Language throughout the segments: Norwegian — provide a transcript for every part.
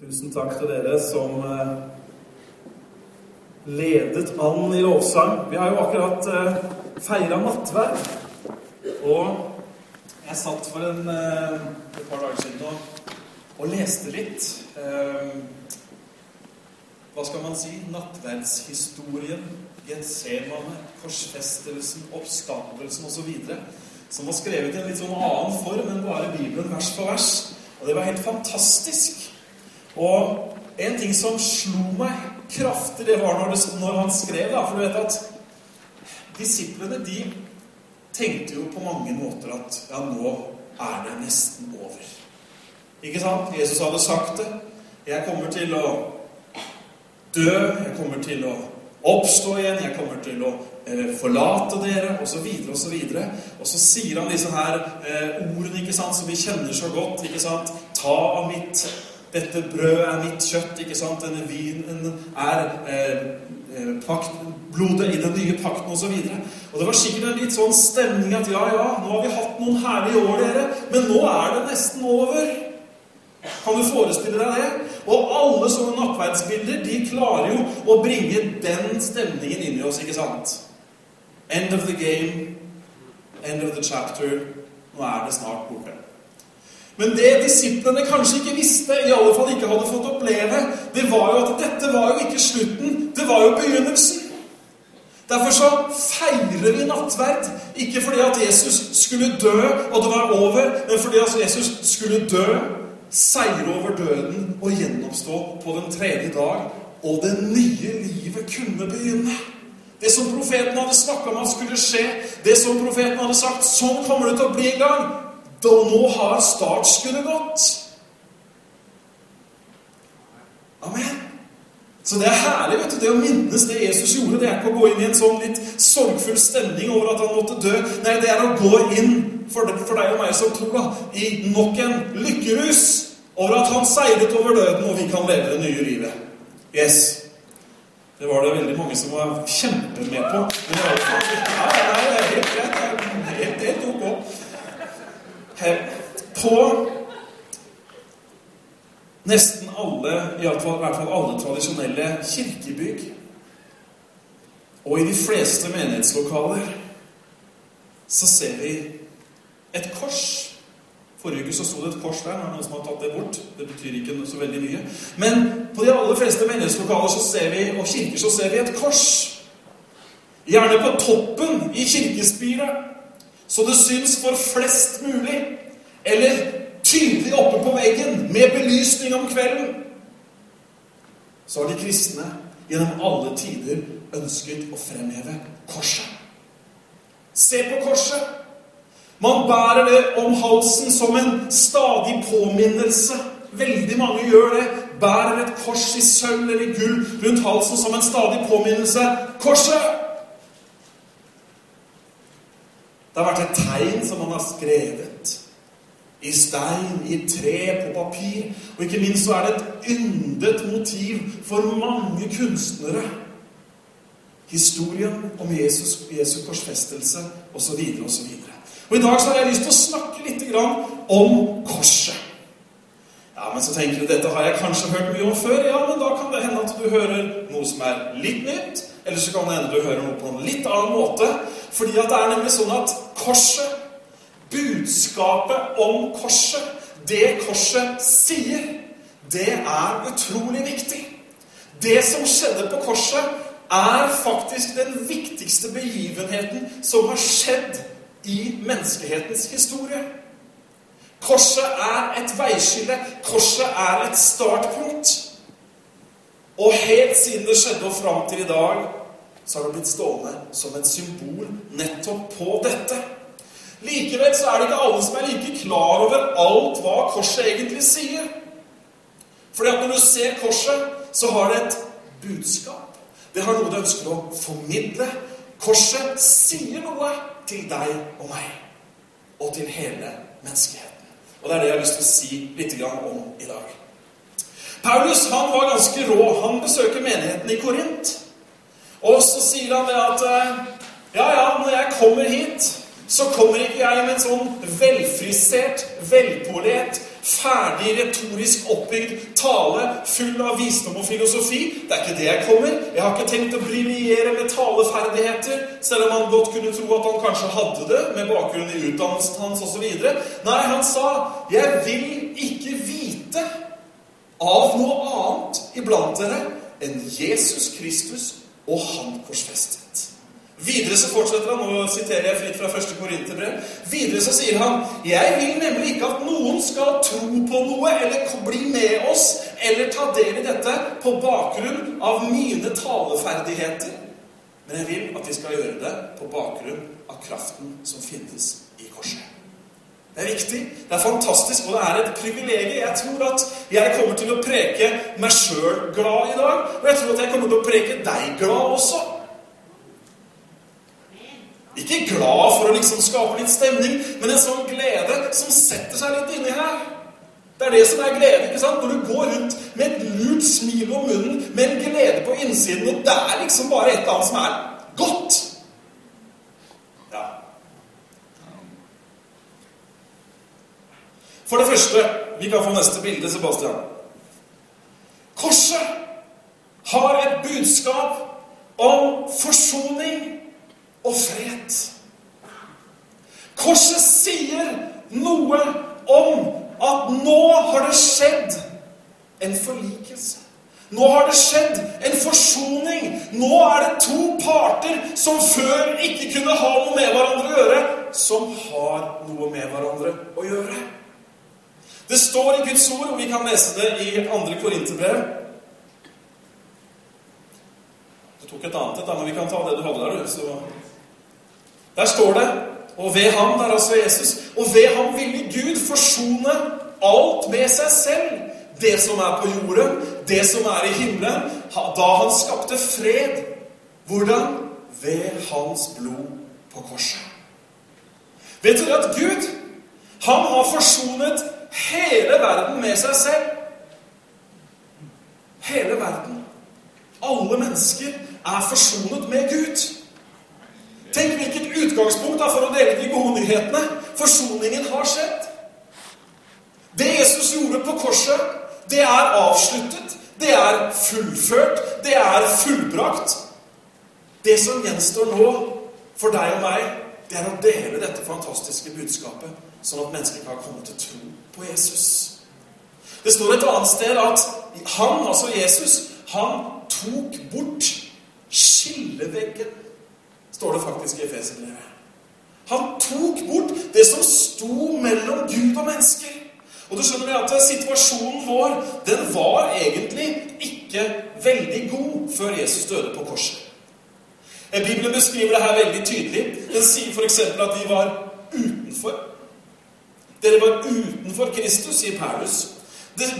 Tusen takk til dere som eh, ledet an i lovsang. Vi har jo akkurat eh, feira nattverd. Og jeg satt for en, eh, et par dager siden og, og leste litt. Hva skal man si? Nattverdshistorien, Getsemane, korsfestelsen, oppstandelsen osv. Som var skrevet i en litt sånn annen form enn bare Bibelen vers for vers. Og det var helt fantastisk. Og en ting som slo meg kraftig, det var når, det, når han skrev da, For du vet at disiplene de tenkte jo på mange måter at ja, nå er det nesten over. Ikke sant? Jesus hadde sagt det. Jeg kommer til å dø. Jeg kommer til å oppstå igjen. Jeg kommer til å eh, forlate dere, osv., osv. Og så sier han disse her eh, ordene ikke sant, som vi kjenner så godt. ikke sant? Ta av mitt dette brødet er mitt kjøtt, ikke sant? Denne vinen er eh, eh pakt, blodet i den nye pakten, osv. Og, og det var sikkert en litt sånn stemning at ja, ja, nå har vi hatt noen herlige år, dere, men nå er det nesten over. Kan du forestille deg det? Og alle sånne nattverdsbilder de klarer jo å bringe den stemningen inn i oss, ikke sant? End of the game, end of the chapter. Nå er det snart borte. Men det disiplene kanskje ikke visste, i alle fall ikke hadde fått oppleve, det var jo at dette var jo ikke slutten, det var jo begynnelsen. Derfor så feirer vi nattverd. Ikke fordi at Jesus skulle dø, og det var over, men fordi at Jesus skulle dø, seire over døden og gjenoppstå på den tredje dag, og det nye livet kunne begynne. Det som profeten hadde snakka om at skulle skje, det som profeten hadde sagt Sånn kommer det til å bli en gang. Da nå har startskuddet gått. Amen. Så det er herlig vet du, det å minnes det Jesus gjorde. Det er ikke å gå inn i en sånn litt sorgfull stemning over at han måtte dø. Nei, det er å gå inn for, deg og meg som tror i nok en lykkerus over at han seiret over døden, og vi kan leve det nye livet. Yes. Det var det veldig mange som var kjempemed på. Men det er, ja, det er helt greit. Det er helt, helt ok på nesten alle, i hvert fall, i hvert fall alle tradisjonelle kirkebygg, og i de fleste menighetslokaler, så ser vi et kors. Forrige uke så sto det et kors der. noen som har tatt det bort. Det betyr ikke så veldig mye. Men på de aller fleste menighetslokaler så ser vi, og kirker så ser vi et kors. Gjerne på toppen i kirkespiret så det syns for flest mulig. Eller tydelig oppe på veggen med belysning om kvelden. Så har de kristne gjennom alle tider ønsket å fremheve korset. Se på korset! Man bærer det om halsen som en stadig påminnelse. Veldig mange gjør det. Bærer et kors i sølv eller gull rundt halsen som en stadig påminnelse. Korset! Det har vært et tegn som han har skrevet. I stein, i tre, på papir. Og ikke minst så er det et yndet motiv for mange kunstnere. Historien om Jesus, Jesu korsfestelse osv. osv. Og I dag så har jeg lyst til å snakke litt om korset. Ja, Men så tenker du dette har jeg kanskje hørt mye om før. Ja, men da kan det hende at du hører noe som er litt nytt. Eller så kan det hende du hører noe på en litt annen måte. Fordi at det er nemlig sånn at korset, budskapet om korset, det korset sier, det er utrolig viktig. Det som skjedde på korset, er faktisk den viktigste begivenheten som har skjedd i menneskehetens historie. Korset er et veiskille. Korset er et startpunkt. Og helt siden det skjedde og fram til i dag, så har det blitt stående som et symbol nettopp på dette. Likevel så er det ikke alle som er like klar over alt hva korset egentlig sier. Fordi at når du ser korset, så har det et budskap. Det har noe det ønsker å formidle. Korset sier noe til deg og meg. Og til hele menneskeheten. Og det er det jeg har lyst til å si litt om i dag. Paulus han var ganske rå. Han besøker menigheten i Korint. Og så sier han det at eh, Ja, ja, når jeg kommer hit, så kommer ikke jeg med en sånn velfrisert, velpolert ferdig retorisk oppbygd tale full av visdom og filosofi. Det er ikke det jeg kommer. Jeg har ikke tenkt å briljere med taleferdigheter, selv om han godt kunne tro at han kanskje hadde det med bakgrunn i utdannelsen hans osv. Nei, han sa 'Jeg vil ikke vite av noe annet iblant dere enn Jesus Kristus og Han korsfestet'. Videre så fortsetter han, og siterer jeg fritt fra 1. Korinterbrev. Videre så sier han Jeg vil nemlig ikke at noen skal tro på noe eller bli med oss eller ta del i dette på bakgrunn av mine taleferdigheter. Men jeg vil at de skal gjøre det på bakgrunn av kraften som finnes i korset. Det er viktig, det er fantastisk, og det er et privilegium. Jeg tror at jeg kommer til å preke meg sjøl glad i dag. Og jeg tror at jeg kommer til å preke deg glad også. Ikke glad for å liksom skape litt stemning, men en sånn glede som setter seg litt inni her. Det er det som er glede. ikke sant? Når du går rundt med et lurt smil om munnen, med en glede på innsiden, og det er liksom bare et eller annet som er godt. Ja. For det første Vi kan få neste bilde, Sebastian. Korset har et budskap om forsoning og fred. Korset sier noe om at nå har det skjedd en forlikelse. Nå har det skjedd en forsoning. Nå er det to parter som før ikke kunne ha noe med hverandre å gjøre, som har noe med hverandre å gjøre. Det står i Guds ord, og vi kan lese det i 2. Korinterbrev. Du tok et annet et, men vi kan ta det du hadde der. så der står det Og ved ham, der altså Jesus, og ved ham ville Gud forsone alt med seg selv. Det som er på jorden, det som er i himmelen. Da han skapte fred. Hvordan? Ved hans blod på korset. Vet du at Gud, han har forsonet hele verden med seg selv? Hele verden. Alle mennesker er forsonet med Gud. Tenk hvilket utgangspunkt er for å dele de gode nyhetene. Forsoningen har skjedd. Det Jesus gjorde på korset, det er avsluttet. Det er fullført. Det er fullbrakt. Det som gjenstår nå for deg og meg, det er å dele dette fantastiske budskapet, sånn at mennesker kan komme til tro på Jesus. Det står et annet sted at han, altså Jesus, han tok bort skilleveggen står det faktisk i Efeserbrevet. Han tok bort det som sto mellom Gud og mennesker. Og du skjønner at Situasjonen vår den var egentlig ikke veldig god før Jesus døde på korset. Bibelen beskriver det her veldig tydelig. Den sier f.eks. at de var utenfor. Dere var utenfor Kristus, sier Paulus.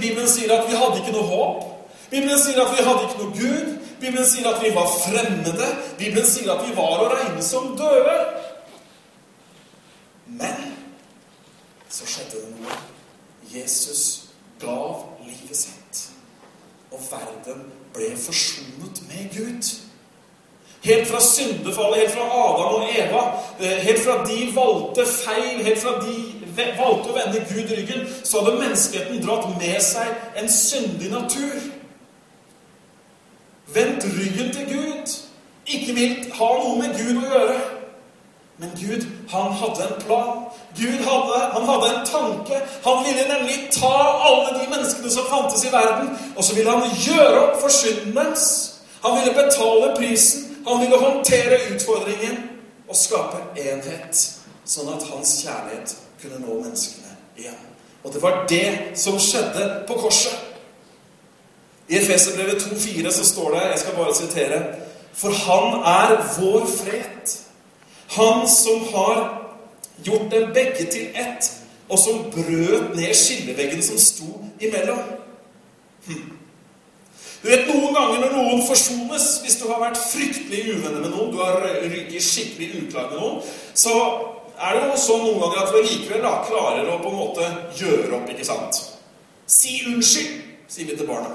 Bibelen sier at vi hadde ikke noe håp. Bibelen sier at vi hadde ikke noe Gud. Bibelen sier at vi var fremmede. Bibelen sier at vi var å regne som døde. Men så skjedde det noe. Jesus gav livet sitt. Og verden ble forsonet med Gud. Helt fra syndefallet, helt fra Adam og Eva, eh, helt fra de valgte feil, helt fra de valgte å vende Gud ryggen, så hadde menneskeheten dratt med seg en syndig natur vendt ryggen til Gud, ikke vil ha noe med Gud å gjøre. Men Gud, han hadde en plan. Gud hadde, han hadde en tanke. Han ville nemlig ta alle de menneskene som fantes i verden, og så ville han gjøre opp for synden deres. Han ville betale prisen. Han ville håndtere utfordringen og skape enhet, sånn at hans kjærlighet kunne nå menneskene igjen. Og det var det som skjedde på korset. I Efeserbrevet 2,4 så står det Jeg skal bare sitere For han er vår fred. Han som har gjort dem begge til ett, og som brøt ned skilleveggen som sto imellom. Hm. Du vet, Noen ganger når noen forsones, hvis du har vært fryktelig uvenner med noen, du har ryket skikkelig uklar med noen, så er det jo sånn noen ganger at vi likevel da klarer å på en måte gjøre opp, ikke sant? Si unnskyld, sier vi til barna.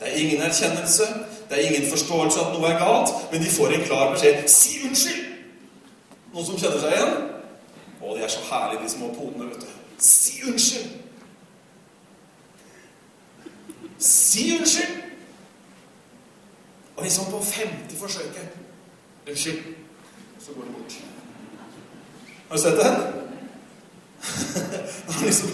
Det er ingen erkjennelse, det er ingen forståelse at noe er galt, men de får en klar beskjed. Si unnskyld! Noen som kjenner seg igjen? Å, de er så herlige, de små podene, vet du. Si unnskyld! Si unnskyld! Og liksom på femte forsøket Unnskyld. Så går det bort. Har du sett den? liksom,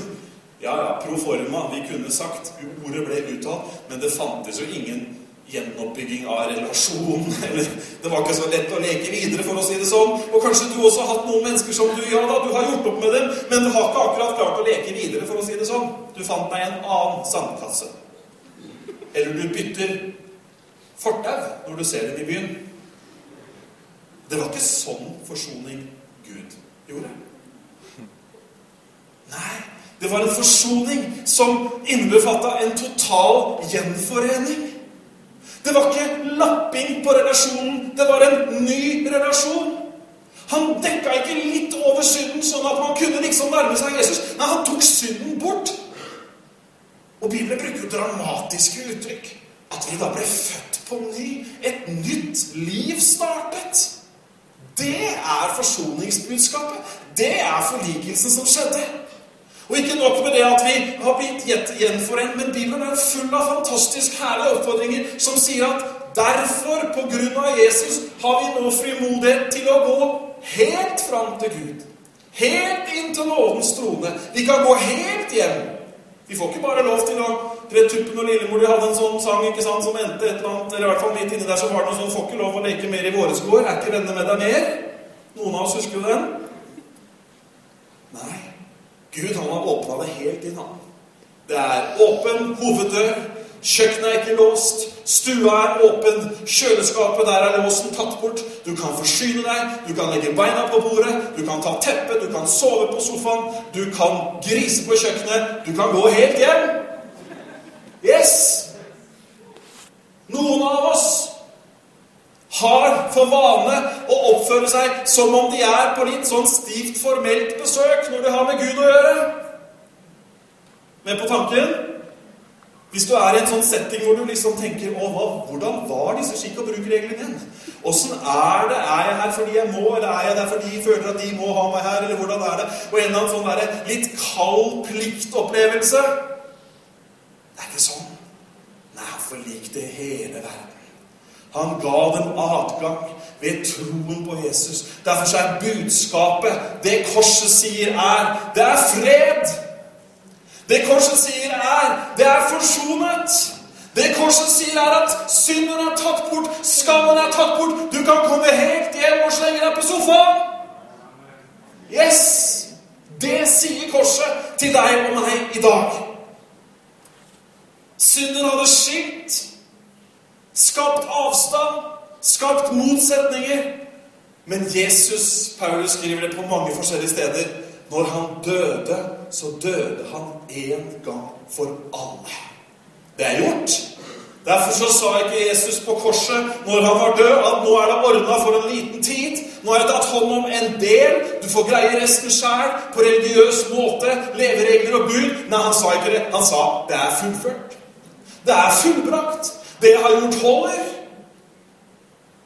ja, ja, pro forma. Vi kunne sagt Ordet ble uttalt, men det fantes jo ingen gjenoppbygging av relasjon. Eller det var ikke så lett å leke videre, for å si det sånn. Og kanskje du også har hatt noen mennesker som du ja da, du har gjort opp med dem, men du har ikke akkurat klart å leke videre, for å si det sånn. Du fant deg en annen sandkasse. Eller du bytter fortau når du ser dem i byen. Det var ikke sånn forsoning Gud gjorde. Nei, det var en forsoning som innebefatta en total gjenforening. Det var ikke lapping på relasjonen. Det var en ny relasjon. Han dekka ikke litt over synden, sånn at man kunne liksom nærme seg Jesus. Nei, han tok synden bort. Og Bibelen bruker jo dramatiske uttrykk. At vi da ble født på ny. Et nytt liv startet. Det er forsoningsbudskapet. Det er forlikelsen som skjedde. Og ikke nok med det at vi har blitt gjenforent, men Bibelen er full av fantastisk herlige oppfordringer som sier at derfor, på grunn av Jesus, har vi nå frimodighet til å gå helt fram til Gud. Helt inn til nådens trone. Vi kan gå helt hjem. Vi får ikke bare lov til å Dere Tuppen og Lillemor de hadde en sånn sang ikke sant, som endte et eller annet, eller i hvert fall midt inni der så var det noe sånn 'Får ikke lov å leke mer i våresgård'. Er ikke venner med deg mer? Noen av oss husker jo den? Nei. Gud han har åpna det helt inn, han. Det er åpen hoveddør. Kjøkkenet er ikke låst. Stua er åpen. Kjøleskapet der er låsen tatt bort. Du kan forsyne deg. Du kan legge beina på bordet. Du kan ta teppet. Du kan sove på sofaen. Du kan grise på kjøkkenet. Du kan gå helt hjem. Yes! Noen av oss har for vane å oppføre seg som om de er på litt sånn stivt formelt besøk når de har med Gud å gjøre. Men på tanken Hvis du er i en sånn setting hvor du liksom tenker Å, hva, hvordan var disse skikk- og bruk-reglene igjen? Åssen er det? Er jeg her fordi jeg må, eller er jeg der fordi jeg føler at de må ha meg her? Eller hvordan er det? Og en eller annen sånn litt kald pliktopplevelse. Det er ikke sånn. Nei, han forlikte hele verden. Han ga dem adgang ved troen på Jesus. Derfor er budskapet, det korset sier, er det er fred. Det korset sier, er det er forsonet. Det korset sier, er at synden er tatt bort, skammen er tatt bort. Du kan komme helt hjem og slenge deg på sofaen. Yes! Det sier korset til deg og meg i dag. Synden hadde skilt skapt avstand, skapt motsetninger. Men Jesus, Paulus skriver det på mange forskjellige steder, når han døde, så døde han én gang for alle. Det er gjort. Derfor så sa ikke Jesus på korset når han var død, at nå er det ordna for en liten tid. Nå er det tatt hånd om en del. Du får greie resten sjæl på religiøs måte. Leveregler og bud. Nei, han sa ikke det. Han sa det er fullført. Det er fullbrakt. Det jeg har gjort, holder.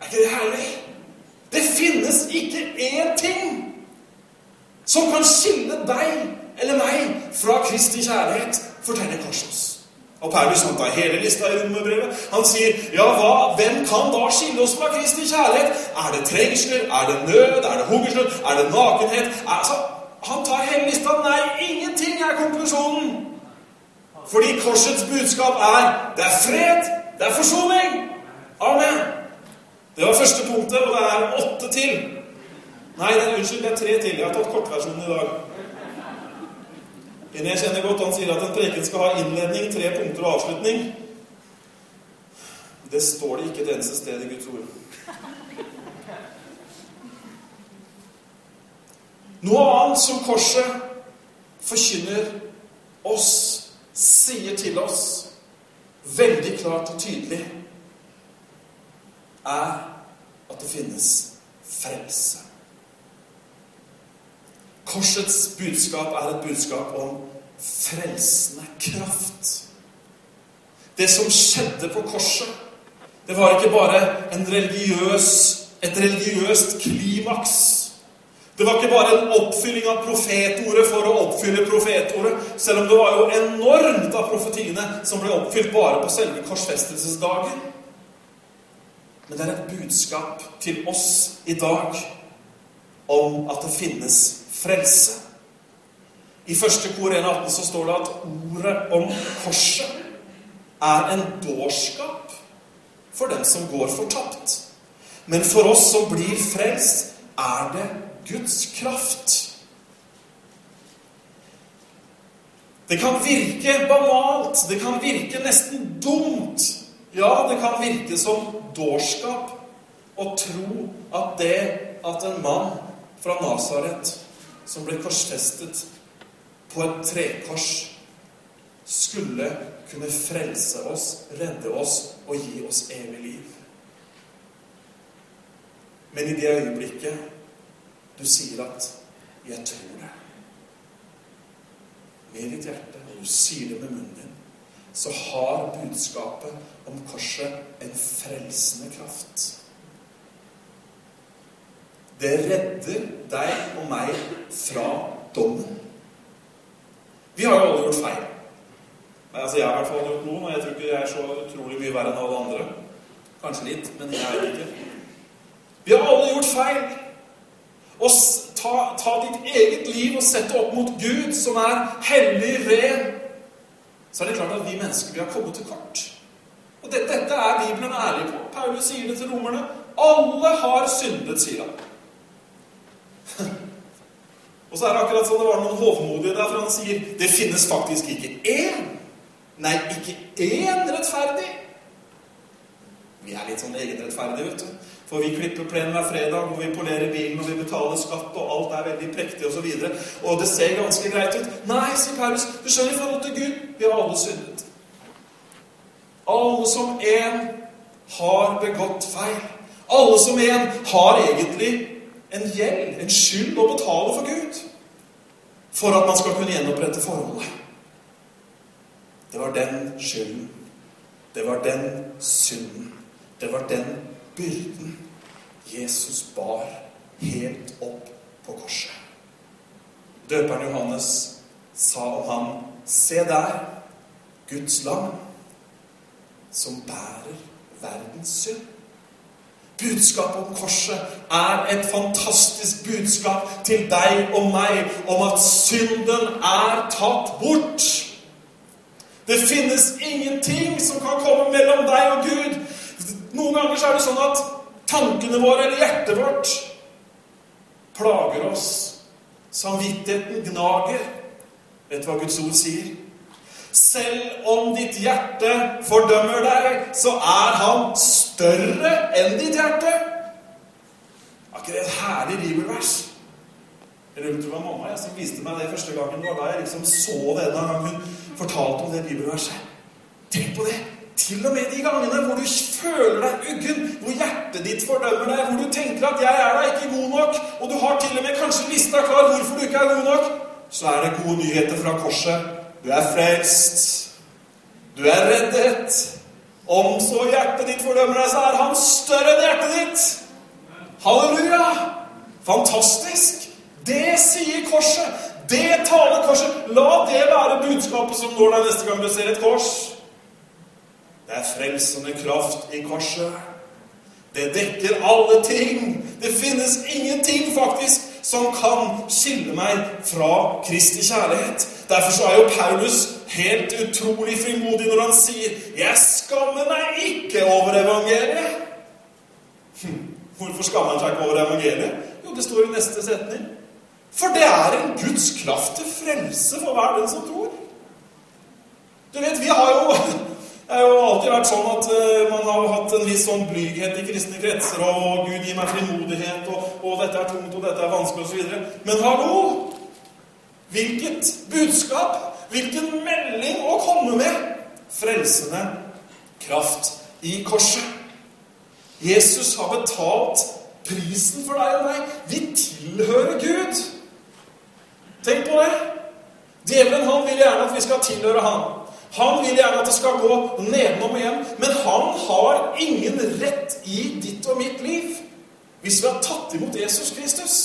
Er ikke det herlig? Det finnes ikke én ting som kan skille deg eller meg fra Kristi kjærlighet, forteller Korsos. Og Paulus han tar hele lista i romerbrevet. Han sier, ja, hva, hvem kan da skille oss fra Kristi kjærlighet? Er det trengsler? Er det nød? Er det hungersnød? Er det nakenhet? Altså, han tar hele lista. Nei, ingenting er konklusjonen. Fordi korsets budskap er det er fred, det er forsoning. Amen. Det var første punktet, og det er åtte til. Nei, det unnskyld, det er tre til. Jeg har tatt kortversjonen i dag. En jeg kjenner godt, han sier at en preken skal ha innledning, tre punkter og avslutning. Det står det ikke et eneste sted i Guds ord. Noe annet som korset forkynner oss, sier til oss, veldig klart og tydelig, er at det finnes frelse. Korsets budskap er et budskap om frelsende kraft. Det som skjedde på korset, det var ikke bare religiøs, et religiøst klimaks. Det var ikke bare en oppfylling av profetordet for å oppfylle profetordet, selv om det var jo enormt av profetiene som ble oppfylt bare på selve korsfestelsesdagen. Men det er et budskap til oss i dag om at det finnes frelse. I første kor 1.18 så står det at ordet om korset er en dårskap for den som går fortapt. Men for oss som blir frelst, er det Guds kraft. Det kan virke banalt, det kan virke nesten dumt. Ja, det kan virke som dårskap å tro at det at en mann fra Nasaret som ble korsfestet på et trekors, skulle kunne frelse oss, redde oss og gi oss evig liv. Men i det øyeblikket du sier at 'jeg tror det' med ditt hjerte, og du sier det med munnen din, så har budskapet om korset en frelsende kraft. Det redder deg og meg fra dommen. Vi har jo alle gjort feil. Altså, jeg har i hvert fall gjort noen, og jeg tror ikke jeg er så utrolig mye verre enn alle andre. Kanskje litt, men jeg vet ikke. Vi har alle gjort feil. Og ta, ta, ditt eget liv og sett det opp mot Gud, som er hellig, ren, så er det klart at vi mennesker vi har kommet til kort. Og det, Dette er Bibelen ærlig på. Paulus sier det til romerne. Alle har syndet, sier han. og så er det akkurat sånn det var noen hovmodige der, for han sier det finnes faktisk ikke én. Nei, ikke én rettferdig. Vi er litt sånn egenrettferdige, vet du. For vi klipper plenen hver fredag, og vi polerer bilen, og vi betaler skatt, og alt er veldig prektig osv. Og, så og det ser ganske greit ut. Nei, sier Paulus, du skjønner, i forhold til Gud vi har alle syndet. Alle som én har begått feil. Alle som én har egentlig en gjeld, en skyld, å betale for Gud. For at man skal kunne gjenopprette forholdet. Det var den skylden. Det var den synden. Det var den byrden Jesus bar helt opp på korset. Døperen Johannes sa om ham, Se der, Guds lam, som bærer verdens synd. Budskapet om korset er et fantastisk budskap til deg og meg om at synden er tatt bort. Det finnes ingenting som kan komme mellom deg og Gud. Noen ganger så er det sånn at tankene våre eller hjertet vårt plager oss. Samvittigheten gnager. Vet du hva Guds ord sier? Selv om ditt hjerte fordømmer deg, så er han større enn ditt hjerte. Er ikke det et herlig bibelvers? Jeg var mamma jeg, som viste meg det første gangen. Det var da jeg liksom så det en gang hun fortalte om det bibelverset. Tenk på det! Til og med de gangene hvor du føler deg uggen, hvor hjertet ditt fordømmer deg, hvor du tenker at 'jeg er da ikke god nok', og du har til og med kanskje lista klar hvorfor du ikke er god nok, så er det gode nyheter fra korset. Du er frelst. Du er reddet. Om så hjertet ditt fordømmer deg, så er han større enn hjertet ditt. Halleluja! Fantastisk! Det sier korset. Det taler korset. La det være budskapet som når deg neste gang du ser et kors. Det er frelsende kraft i korset. Det dekker alle ting. Det finnes ingenting, faktisk, som kan skille meg fra Kristi kjærlighet. Derfor så er jo Paulus helt utrolig frimodig når han sier 'Jeg skammer meg ikke over evangeliet'. Hm, hvorfor skammer han seg ikke over evangeliet? Jo, det står i neste setning. For det er en Guds kraft til frelse for hver den som tror. Du vet, vi har jo det har jo alltid vært sånn at uh, man har hatt en viss sånn blyghet i kristne kretser, og 'Gud, gi meg frimodighet', og, og 'dette er tungt', og 'dette er vanskelig', osv. Men hallo! Hvilket budskap, hvilken melding å komme med! Frelsende kraft i korset. Jesus har betalt prisen for deg og meg. Vi tilhører Gud. Tenk på det. Djevelen han vil gjerne at vi skal tilhøre han. Han vil gjerne at det skal gå nedenom og hjem, men han har ingen rett i ditt og mitt liv hvis vi har tatt imot Jesus Kristus.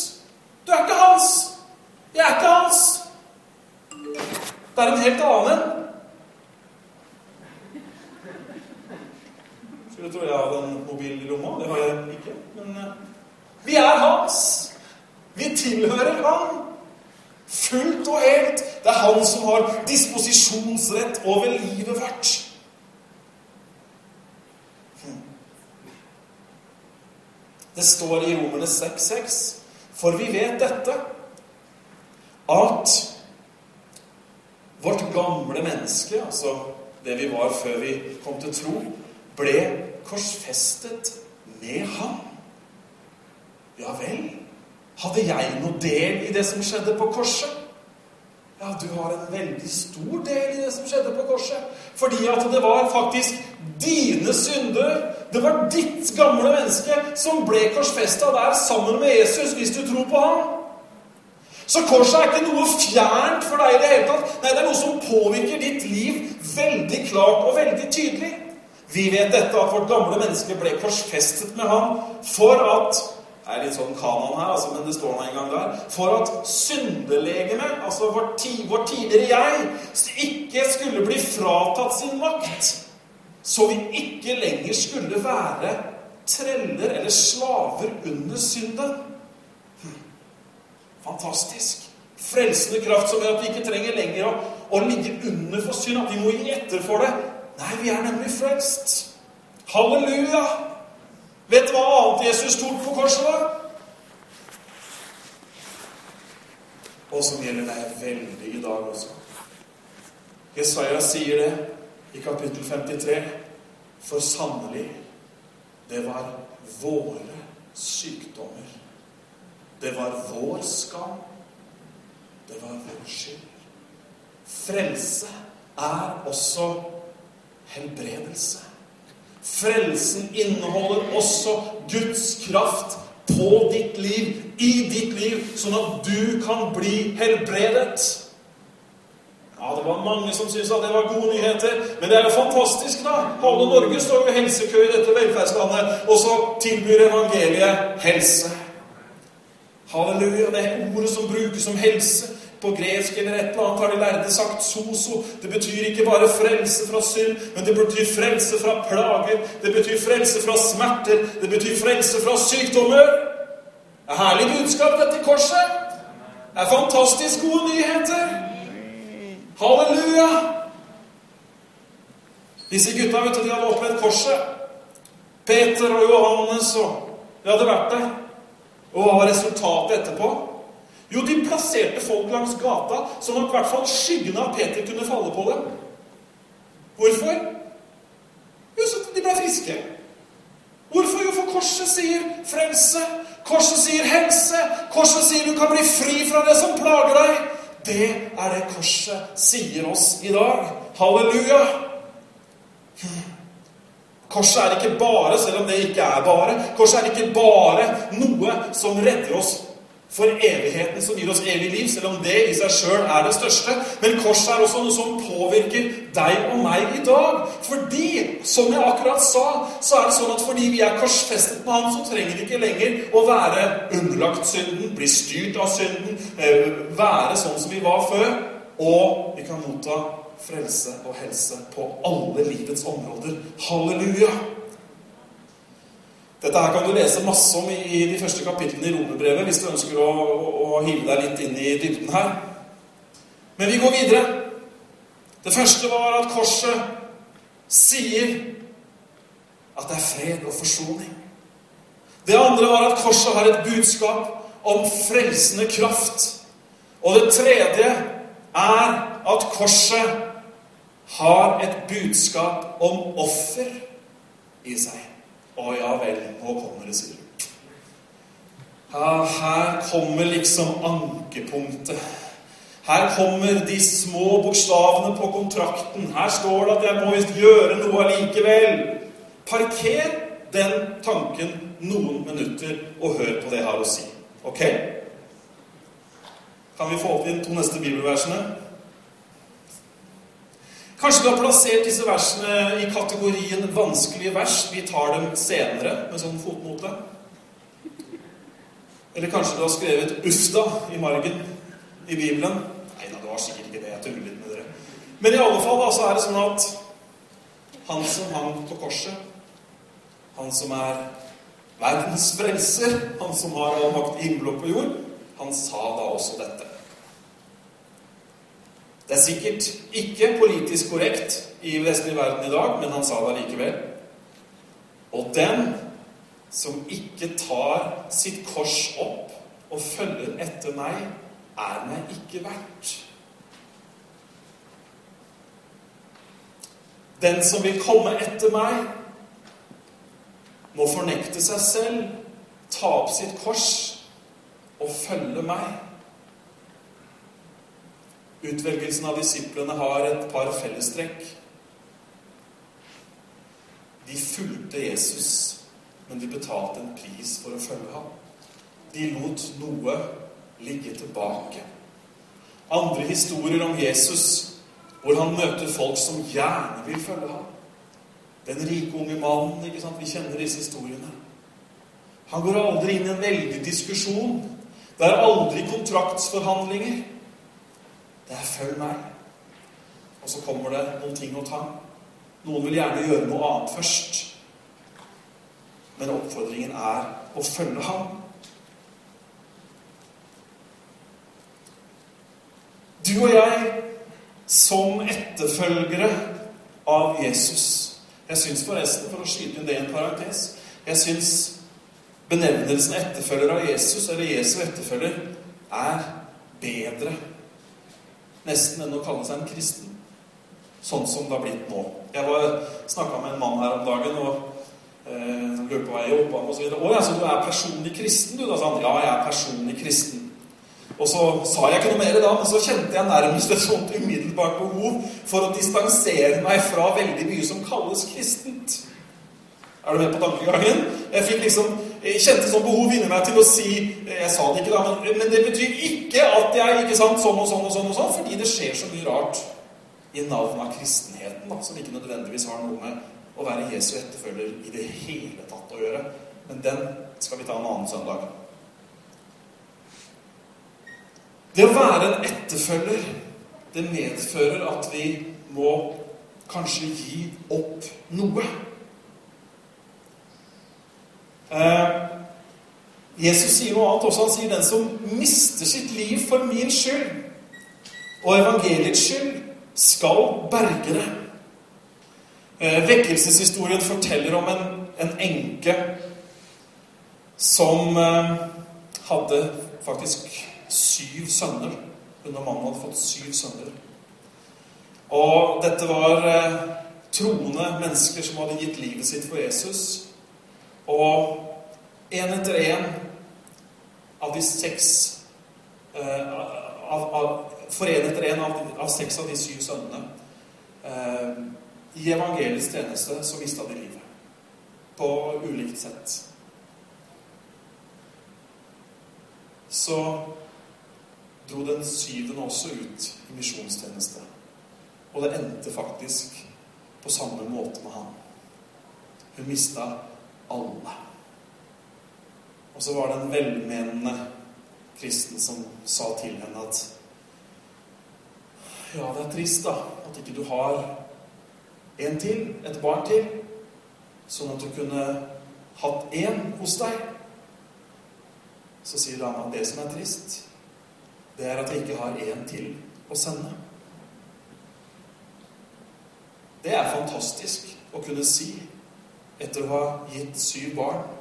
Du er ikke hans! Jeg er ikke hans! Det er en helt annen en. Skulle tro jeg hadde en mobil i lomma. Det har jeg ikke. Men uh, vi er hans. Vi tilhører han. Fullt og helt. Det er han som har disposisjonsrett over livet vårt. Hm. Det står i Romerne 6,6.: For vi vet dette, at vårt gamle menneske, altså det vi var før vi kom til tro, ble korsfestet med ham. Ja vel, hadde jeg noe del i det som skjedde på korset? Ja, du har en veldig stor del i det som skjedde på korset. Fordi at det var faktisk dine synder, det var ditt gamle menneske, som ble korsfesta der sammen med Jesus, hvis du tror på ham. Så korset er ikke noe fjernt for deg i det hele tatt. Nei, det er noe som påvirker ditt liv veldig klart og veldig tydelig. Vi vet dette at vårt gamle menneske ble korsfestet med ham for at det er litt sånn kanon her, altså, men det står nå en gang der. For at syndelegemet, altså vårt, vårt tidligere jeg, ikke skulle bli fratatt sin makt. Så vi ikke lenger skulle være treller eller slaver under synden. Fantastisk. Frelsende kraft som gjør at vi ikke trenger lenger å, å ligge under for synd. At vi må gi etter for det. Nei, vi er nemlig frelst. Halleluja! Vet du hva annet Jesus tok på korset, da? Og som gjelder deg veldig i dag også. Jesaja sier det i kapittel 53. For sannelig, det var våre sykdommer. Det var vår skam. Det var vår skyld. Frelse er også helbredelse. Frelsen inneholder også Guds kraft på ditt liv, i ditt liv, sånn at du kan bli helbredet. Ja, Det var mange som syntes at det var gode nyheter, men det er jo fantastisk, da. Halve Norge står jo i helsekø i dette velferdslandet, og så tilbyr evangeliet helse. Halleluja. Det er ordet som brukes som helse. På gresk eller et eller annet har de lærde sagt soso. Det betyr ikke bare frelse fra synd, men det betyr frelse fra plager. Det betyr frelse fra smerter. Det betyr frelse fra sykdommer. Det er herlig budskap, dette korset. Det er fantastisk gode nyheter. Halleluja! Disse gutta vet du, de hadde opplevd korset. Peter og Johannes og De hadde vært der. Og hva var resultatet etterpå? Jo, de plasserte folk langs gata, sånn at i hvert fall skyggen av Peter kunne falle på dem. Hvorfor? Jo, så de ble friske. Hvorfor? Jo, for korset sier frelse. Korset sier helse. Korset sier du kan bli fri fra det som plager deg. Det er det korset sier oss i dag. Halleluja! Korset er ikke bare, selv om det ikke er bare, korset er ikke bare noe som redder oss for evigheten som gir oss evig liv, selv om det i seg sjøl er det største. Men korset er også noe som påvirker deg og meg i dag. Fordi, som jeg akkurat sa, så er det sånn at fordi vi er korsfestet med ham, så trenger vi ikke lenger å være underlagt synden, bli styrt av synden, eh, være sånn som vi var før. Og vi kan motta frelse og helse på alle livets områder. Halleluja! Dette her kan du lese masse om i de første kapitlene i Romerbrevet hvis du ønsker å, å, å, hive deg litt inn i dybden her. Men vi går videre. Det første var at korset sier at det er fred og forsoning. Det andre var at korset har et budskap om frelsende kraft. Og det tredje er at korset har et budskap om offer i seg. Å ja vel, nå kommer det, sier. Ja, her kommer liksom ankepunktet. Her kommer de små bokstavene på kontrakten. Her står det at jeg må visst gjøre noe allikevel. Parker den tanken noen minutter og hør på det jeg har å si. Ok? Kan vi få opp de to neste bibelversene? Kanskje du har plassert disse versene i kategorien vanskelige vers. Vi tar dem senere med sånn fotnote. Eller kanskje du har skrevet 'Ufta' i margen i Bibelen. Nei da, det var sikkert ikke det. Jeg tuller litt med dere. Men i alle fall da, så er det sånn at han som hang på korset, han som er verdens frelser, han som har all makt i himmel og på jord, han sa da også dette. Det er sikkert ikke politisk korrekt i vestlig verden i dag, men han sa det likevel. Og den som ikke tar sitt kors opp og følger etter meg, er meg ikke verdt. Den som vil komme etter meg, må fornekte seg selv, ta opp sitt kors og følge meg. Utvelgelsen av disiplene har et par fellestrekk. De fulgte Jesus, men de betalte en pris for å følge ham. De lot noe ligge tilbake. Andre historier om Jesus hvor han møter folk som gjerne vil følge ham. Den rike unge mannen. ikke sant? Vi kjenner disse historiene. Han går aldri inn i en veldig diskusjon. Det er aldri kontraktsforhandlinger. Det er 'følg meg'. Og så kommer det noen ting å ta. Noen vil gjerne gjøre noe annet først. Men oppfordringen er å følge ham. Du og jeg som etterfølgere av Jesus jeg syns forresten, for å skyte inn det i en parentes Jeg syns benevnelsen etterfølger av Jesus, eller Jesu etterfølger, er bedre nesten enn å kalle seg en kristen. Sånn som det har blitt nå. Jeg snakka med en mann her om dagen og eh, løp på vei opp og så videre. 'Å ja, så du er personlig kristen, du?' Da sa han. 'Ja, jeg er personlig kristen'. Og så sa jeg ikke noe mer da, men så kjente jeg nærmest et sånt umiddelbart behov for å distansere meg fra veldig mye som kalles kristent. Er du med på tankegangen? Jeg fikk liksom, jeg kjente sånn behov inni meg til å si Jeg sa det ikke, da, men, men, det betyr ikke at jeg ikke sant, sånn og sånn og sånn, og sånn, fordi det skjer så mye rart i navnet av kristenheten da, som ikke nødvendigvis har noe med å være Jesu etterfølger i det hele tatt å gjøre. Men den skal vi ta en annen søndag. Det å være en etterfølger, det medfører at vi må kanskje gi opp noe. Eh, Jesus sier noe annet også. Han sier 'den som mister sitt liv for min skyld' og evangeliets skyld, skal berge det. Eh, vekkelseshistorien forteller om en, en enke som eh, hadde faktisk syv sønner. Hun og mannen hadde fått syv sønner. Og dette var eh, troende mennesker som hadde gitt livet sitt for Jesus. Og én etter én av de seks eh, av, av, For etter en av, av, seks av de syv sønnene eh, i evangeliets tjeneste så mista de livet. På ulikt sett. Så dro den syvende også ut i misjonstjeneste. Og det endte faktisk på samme måte med han. Hun mista alle. Og så var det en velmenende kristen som sa til henne at Ja, det er trist, da, at ikke du har en til, et barn til, sånn at du kunne hatt én hos deg. Så sier dama at det som er trist, det er at jeg ikke har én til å sende. Det er fantastisk å kunne si etter å ha gitt syv barn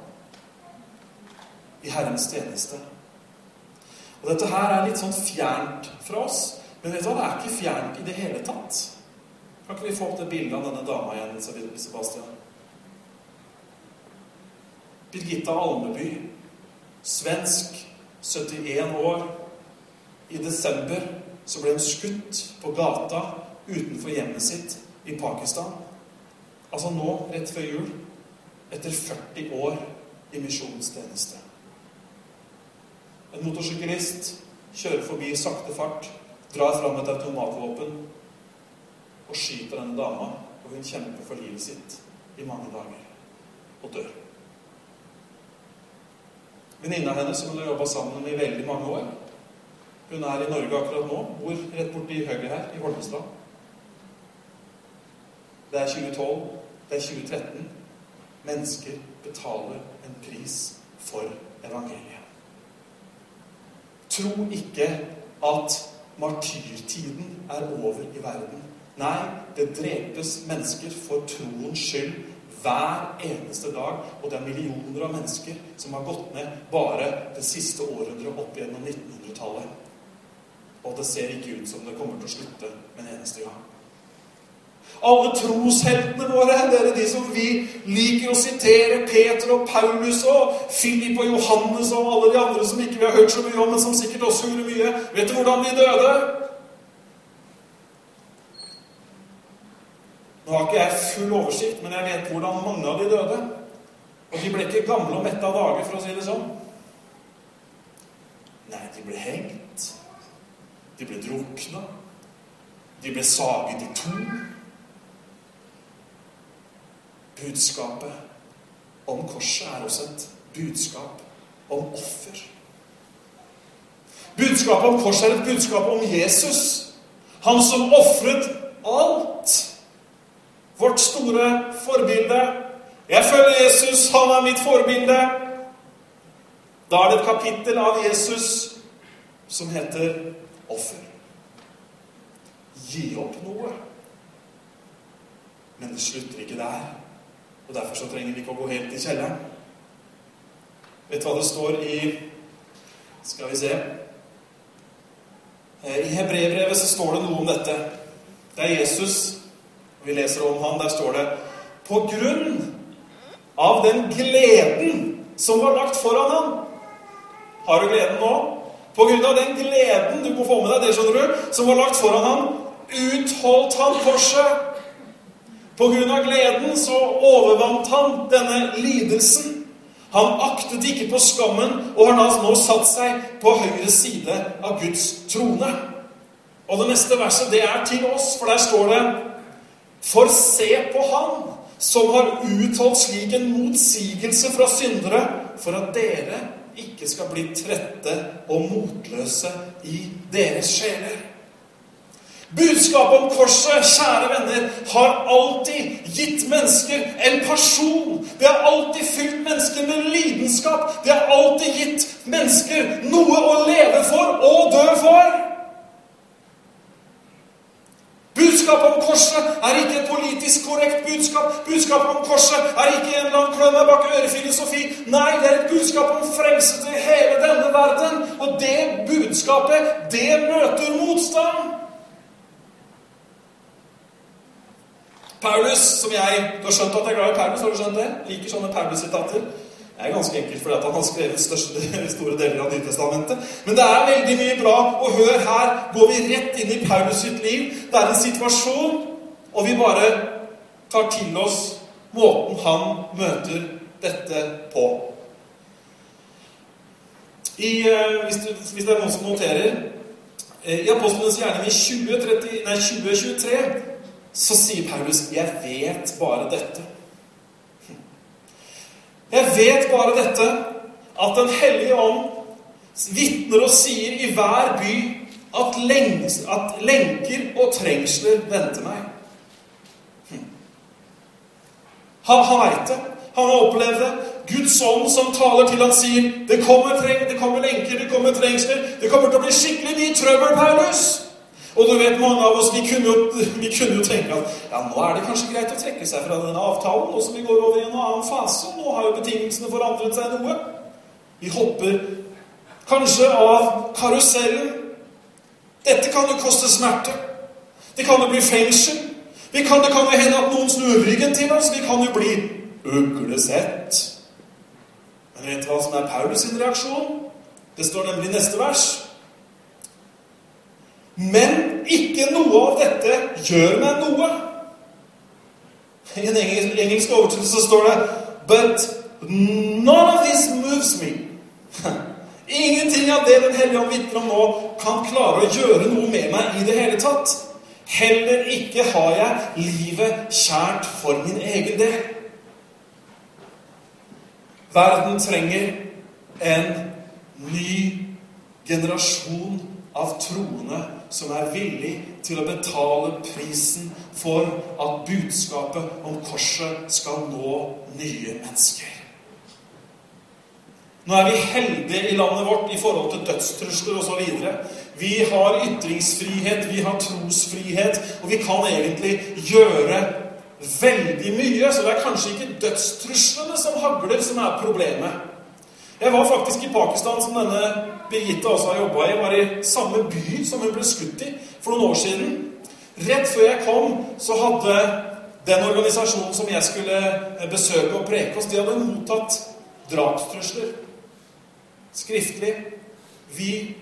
i Herrens tjeneste. Og Dette her er litt sånn fjernt fra oss, men vet du hva, det er ikke fjernt i det hele tatt. Kan ikke vi få opp det bildet av denne dama igjen, Sebastian? Birgitta Almeby, svensk, 71 år, i desember så ble hun skutt på gata utenfor hjemmet sitt i Pakistan. Altså nå, rett før jul. Etter 40 år i misjonstjeneste. En motorsyklist kjører forbi i sakte fart, drar fram et automatvåpen og skyter denne dama. Og hun kjemper for livet sitt i mange dager og dør. venninna hennes som hun har jobba sammen med i veldig mange år. Hun er i Norge akkurat nå. Bor rett borti høyre her, i Holmestrand. Det er 2012. Det er 2013. Mennesker betaler en pris for evangeliet. Tro ikke at martyrtiden er over i verden. Nei, det drepes mennesker for troens skyld hver eneste dag. Og det er millioner av mennesker som har gått ned bare det siste århundret opp gjennom 1900-tallet. Og det ser ikke ut som det kommer til å slutte med en eneste gang. Alle trosheltene våre, dere de som vi liker å sitere, Peter og Paulus og Philip og Johannes og alle de andre som ikke vi har hørt så mye om, men som sikkert også gjorde mye. Vet du hvordan de døde? Nå har ikke jeg full oversikt, men jeg vet hvordan mange av de døde. Og de ble ikke gamle og mette av dager, for å si det sånn. Nei, de ble hengt. De ble drukna. De ble saget i to. Budskapet om korset er også et budskap om offer. Budskapet om korset er et budskap om Jesus. Han som ofret alt. Vårt store forbilde. Jeg følger Jesus, han er mitt forbilde. Da er det et kapittel av Jesus som heter offer. Gi opp noe. Men det slutter ikke der. Og Derfor så trenger vi ikke å gå helt i kjelleren. Vet du hva det står i Skal vi se I Hebrebrevet så står det noe om dette. Det er Jesus. Vi leser om han. Der står det På grunn av den gleden som var lagt foran ham Har du gleden nå? På grunn av den gleden du må få med deg det skjønner du, som var lagt foran ham, utholdt han korset. På grunn av gleden så overvant han denne lidelsen. Han aktet ikke på skammen, og har nå satt seg på høyre side av Guds trone. Og det neste verset, det er til oss, for der står det For se på Han som har utholdt slik en motsigelse fra syndere, for at dere ikke skal bli trette og motløse i deres sjeler. Budskapet om korset, kjære venner, har alltid gitt mennesker en person. Det har alltid fylt mennesker med lidenskap. Det har alltid gitt mennesker noe å leve for og dø for. Budskapet om korset er ikke et politisk korrekt budskap. Budskapet om korset er ikke en lang klønne bak ørefilosofi. Nei, det er et budskap om frelse til hele denne verden. Og det budskapet, det møter motstand. Paulus, som jeg Du har skjønt at jeg er glad i Paulus? Har du skjønt det? Liker sånne Paulus-sitater. Det er ganske enkelt fordi han har skrevet største, store deler av Nytestamentet. Men det er veldig mye bra. Og hør her, går vi rett inn i Paulus sitt liv. Det er en situasjon, og vi bare tar til oss måten han møter dette på. I, eh, hvis, du, hvis, det er noen som noterer eh, I Apostlenes gjerning i 20, 2023 så sier Paulus 'Jeg vet bare dette'. Jeg vet bare dette, at Den hellige ånd vitner og sier i hver by at, lengs, at lenker og trengsler venter meg. Han, han veit det. Han har opplevd det. Guds ånd som taler til han sier det kommer, treng, det kommer lenker, det kommer trengsler. Det kommer til å bli skikkelig mye trøbbel, Paulus. Og du vet, mange av oss vi kunne, jo, vi kunne jo tenke at ja, nå er det kanskje greit å trekke seg fra denne avtalen, nå som vi går over i en annen fase. Nå har jo betingelsene forandret seg noe. Vi hopper kanskje av karusellen. Dette kan jo koste smerte. Det kan jo bli fengsel. Det kan jo hende at noen snur ryggen til oss. Vi kan jo bli uglesett. Men vet du hva som er Paulus sin reaksjon? Det står nemlig i neste vers. Men ikke noe av dette gjør meg noe. I en engelsk, engelsk oversettelse står det But none of this moves me. Ingenting av det Den hellige ånd vitner om nå, kan klare å gjøre noe med meg i det hele tatt. Heller ikke har jeg livet kjært for min egen del. Verden trenger en ny generasjon av troende som er villig til å betale prisen for at budskapet om korset skal nå nye mennesker. Nå er vi heldige i landet vårt i forhold til dødstrusler osv. Vi har ytringsfrihet, vi har trosfrihet, og vi kan egentlig gjøre veldig mye. Så det er kanskje ikke dødstruslene som hagler, som er problemet. Jeg var faktisk i Pakistan, som denne Birgitte også har jobba i. Var i samme by som hun ble skutt i for noen år siden. Rett før jeg kom, så hadde den organisasjonen som jeg skulle besøke og preke hos, de hadde mottatt drapstrusler. Skriftlig. Vi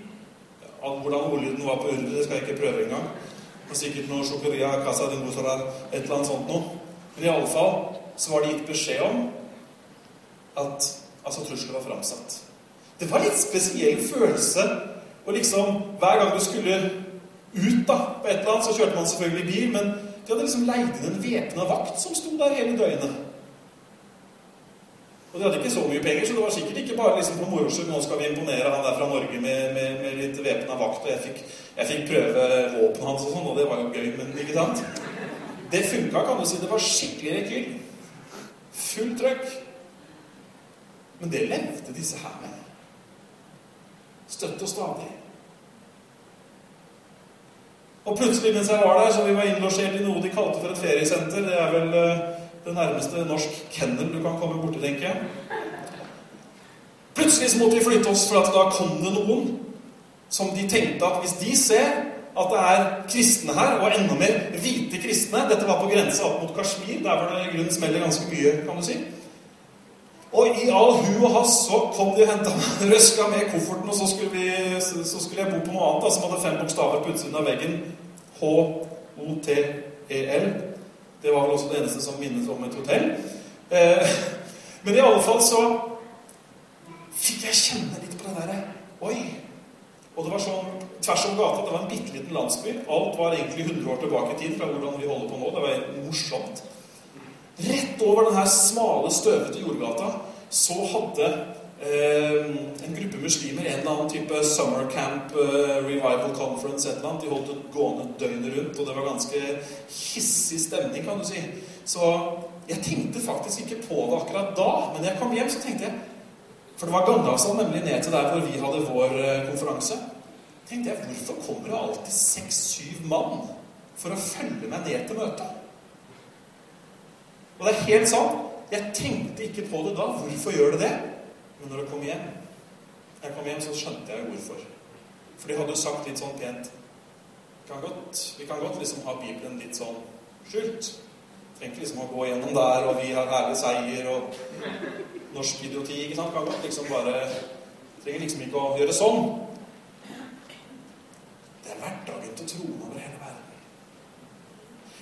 Hvordan ordlyden var på urdu, det skal jeg ikke prøve engang. Det var sikkert noe sjokoria, casa de motorar, et eller annet sånt noe. Men i alle fall så var det gitt beskjed om at altså trusler var framsatt. Det var litt spesiell følelse. Og liksom, Hver gang du skulle ut da, på et eller annet, så kjørte man selvfølgelig bil, men de hadde liksom leid inn en væpna vakt som sto der hele døgnet. Og de hadde ikke så mye penger, så det var sikkert ikke bare liksom på moro skyld nå skal vi imponere han der fra Norge med, med, med litt væpna vakt, og jeg fikk, jeg fikk prøve våpenet hans og sånn, og det var jo gøy, men ikke sant? Det funka, kan du si. Det var skikkelig rekyl. Fullt trøkk. Men det levde disse her med. Støtt og stadig. Og plutselig mens jeg var der, så vi var innlosjert i noe de kalte for et feriesenter. Det er vel uh, det nærmeste norsk kennel du kan komme borti, tenker jeg. Plutselig så måtte vi flytte oss, for at da kom det noen som de tenkte at hvis de ser at det er kristne her, og enda mer hvite kristne Dette var på grensa opp mot Kashmir, der var det i grunnen smeller ganske mye, kan du si. Og i all hu og hast så kom de og henta meg, røska med kofferten, og så skulle, vi, så skulle, jeg bo på noe annet da, som hadde fem bokstaver på utsiden av veggen. H-O-T-E-L. Det var vel også det eneste som minnet om et hotell. Eh, men i alle fall så fikk jeg kjenne litt på det derre Oi! Og det var sånn tvers om gata. Det var en bitte liten landsby. Alt var egentlig 100 år tilbake i tid fra hvordan vi holder på nå. Det var morsomt. Rett over denne smale, støvete jordgata så hadde eh, en gruppe muslimer en eller annen type summer camp, eh, revival conference, et eller annet. De holdt det gående døgnet rundt, og det var ganske hissig stemning, kan du si. Så jeg tenkte faktisk ikke på det akkurat da, men jeg kom hjem, så tenkte jeg For det var gangavstand nemlig ned til der hvor vi hadde vår eh, konferanse. tenkte jeg, Hvorfor kommer det alltid seks-syv mann for å følge meg ned til møtet? Og det er helt sant. Jeg tenkte ikke på det da. Hvorfor gjør det det? Men når jeg kom hjem, jeg kom hjem, så skjønte jeg hvorfor. For de hadde sagt litt sånn pent kan godt, Vi kan godt liksom ha Bibelen litt sånn skjult. Trenger liksom å gå gjennom der, og vi har ærlig seier og norsk idioti. ikke sant? Kan godt liksom bare Trenger liksom ikke å gjøre sånn. Det er hverdagen til troende over hele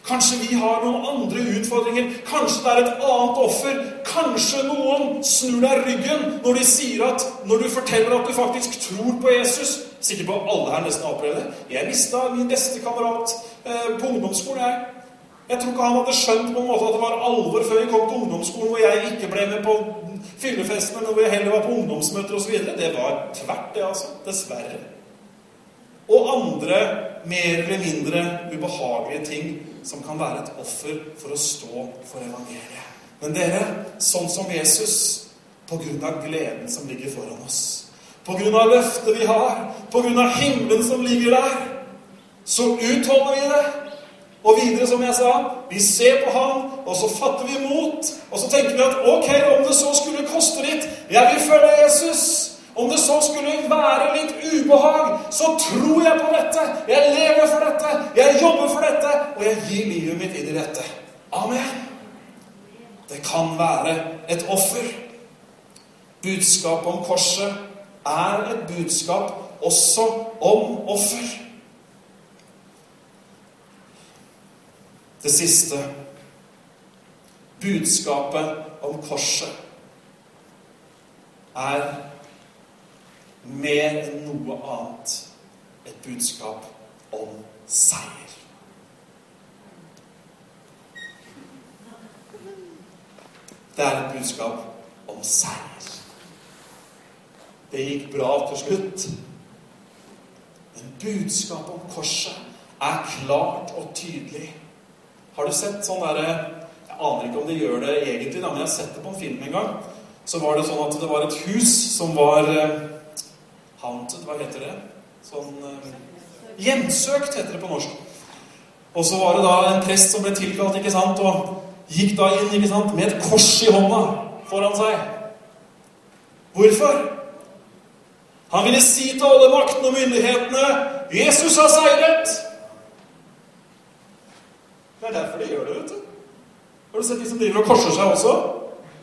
Kanskje vi har noen andre utfordringer. Kanskje det er et annet offer. Kanskje noen snur deg ryggen når de sier at når du forteller at du faktisk tror på Jesus Sikkert på alle her nesten har opplevd det. Jeg mista min beste kamerat eh, på ungdomsskolen. jeg. Jeg tror ikke han hadde skjønt på en måte at det var alvor før vi kom til ungdomsskolen, hvor jeg ikke ble med på fyllefestene, når jeg heller var på ungdomsmøter osv. Det var tvert, det, altså. Dessverre. Og andre mer eller mindre ubehagelige ting som kan være et offer for å stå for evangeliet. Men dere, sånn som Jesus, på grunn av gleden som ligger foran oss, på grunn av løftet vi har, på grunn av himmelen som ligger der, så utholder vi det. Og videre, som jeg sa, vi ser på ham, og så fatter vi mot. Og så tenker vi at ok, om det så skulle koste litt Jeg vil følge Jesus. Om det så skulle være litt ubehag, så tror jeg på dette. Jeg lever for dette, jeg jobber for dette, og jeg gir livet mitt inn i dette. Amen. Det kan være et offer. Budskapet om korset er et budskap også om offer. Det siste budskapet om korset er mer enn noe annet et budskap om seier. Det er et budskap om seier. Det gikk bra til slutt. Men budskapet om korset er klart og tydelig. Har du sett sånn derre Jeg aner ikke om de gjør det egentlig, men jeg har sett det på en film en gang. Så var det sånn at det var et hus som var eh, haunted, hva heter det? Sånn eh, Hjemsøkt, heter det på norsk. Og så var det da en prest som ble tilkalt, ikke sant, og gikk da inn ikke sant, med et kors i hånda foran seg. Hvorfor? Han ville si til alle maktene og myndighetene 'Jesus har seiret'. Det er derfor de gjør det, vet du. Har du sett de som driver og korser seg også?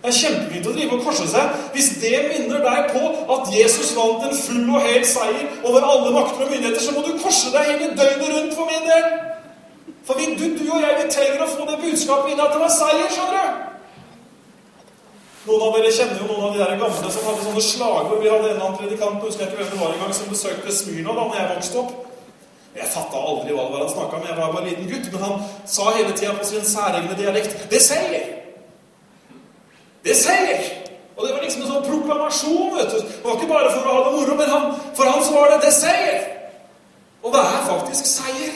Det er kjempefint å drive og korse seg hvis det minner deg på at Jesus vant en full og hel seier over alle makter og myndigheter. Så må du korse deg hele døgnet rundt for min del. For vi, du, du, og jeg vi trenger å få det budskapet inn at det var seier. skjønner du? Noen av dere kjenner jo noen av de der gamle som hadde sånne slagord. Vi hadde en annen predikant husker jeg ikke hvem det var en gang, som besøkte Smyrna da jeg vokste opp. Jeg fatta aldri hva det var han snakka om. Jeg var bare en liten gutt. Men han sa hele tida på sin særegne dialekt 'Det seier'. Det seier! Og det var liksom en sånn proklamasjon. vet du. Det var ikke bare for å ha det moro, men han, for han så var det 'det seier'. Og det er faktisk seier.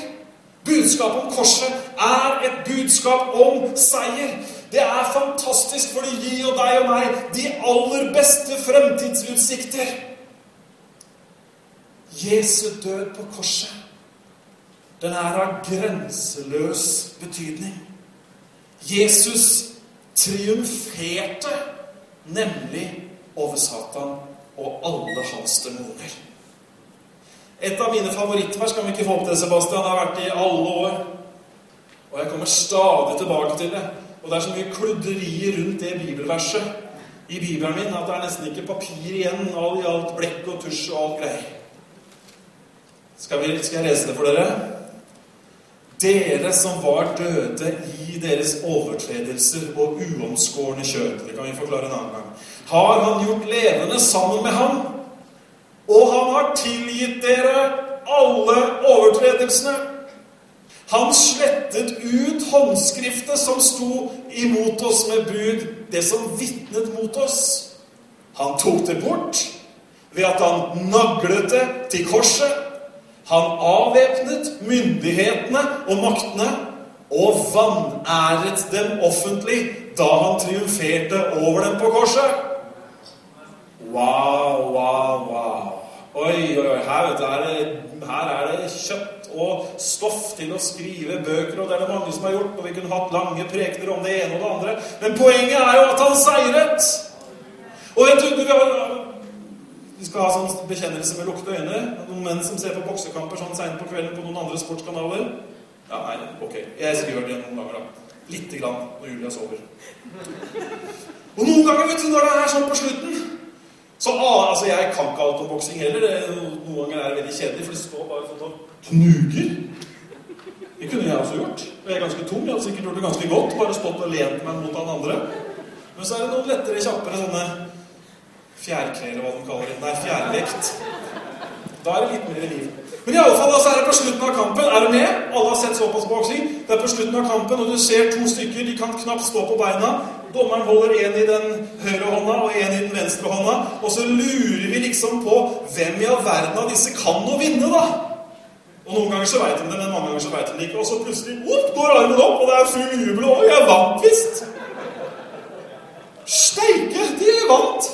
Budskapet om korset er et budskap om seier. Det er fantastisk, for det gir jo deg og meg de aller beste fremtidsutsikter. Jesu død på korset den er av grenseløs betydning. Jesus triumferte nemlig over Satan og alle hans demoner. Et av mine favorittvers kan vi ikke få opp det, Sebastian. Det har vært i alle år. Og jeg kommer stadig tilbake til det. Og det er så mye kludderier rundt det bibelverset i bibelen min at det er nesten ikke papir igjen av alt blekk og tusj og alt greier. Skal, vi, skal jeg lese det for dere? Dere som var døde i deres overtredelser og uomskårne kjøtt. Det kan vi forklare en annen gang. Har han gjort levende sammen med ham? Og han har tilgitt dere alle overtredelsene. Han slettet ut håndskriftet som sto imot oss med bud, det som vitnet mot oss. Han tok det bort ved at han naglet det til korset. Han avvæpnet myndighetene og maktene og vanæret dem offentlig da han triumferte over dem på korset. Wow, wow, wow. Oi, oi, oi. Her, du, er det, her er det kjøtt og stoff til å skrive bøker, og det er det mange som har gjort. Og vi kunne hatt lange prekener om det ene og det andre. Men poenget er jo at han seiret. Og vet du, vi skal ha sånn bekjennelse med lukkede øyne. Noen menn som ser på boksekamper sånn seint på kvelden på noen andre sportskanaler. Ja, nei, ok. Jeg skal gjøre det noen ganger, da. Lite grann når Julia sover. Og noen ganger, vet du, når det er sånn på slutten så ah, altså, Jeg kan ikke alt om boksing heller. Det, noen ganger er det veldig kjedelig, for det står bare sånn og knuger. Det kunne jeg også gjort. Jeg er ganske tung. Jeg hadde sikkert gjort det ganske godt. Bare stått og lent meg mot han andre. Men så er det noen lettere, kjappere sånne fjærkle, eller hva de kaller det. Nei, fjærvekt. Da er det litt mer liv. Men i alle fall, altså er det på slutten av kampen. Er du med? Alle har sett såpass boksing. Det er på slutten av kampen, og du ser to stykker. De kan knapt stå på beina. Dommeren holder en i den høyre hånda og en i den venstre hånda. Og så lurer vi liksom på hvem i all verden av disse kan å vinne, da? Og Noen ganger så veit de det, men mange ganger så veit de det ikke. Og så plutselig opp, går armen opp, og det er full jubel. Og jeg vant visst! Steike, de vant!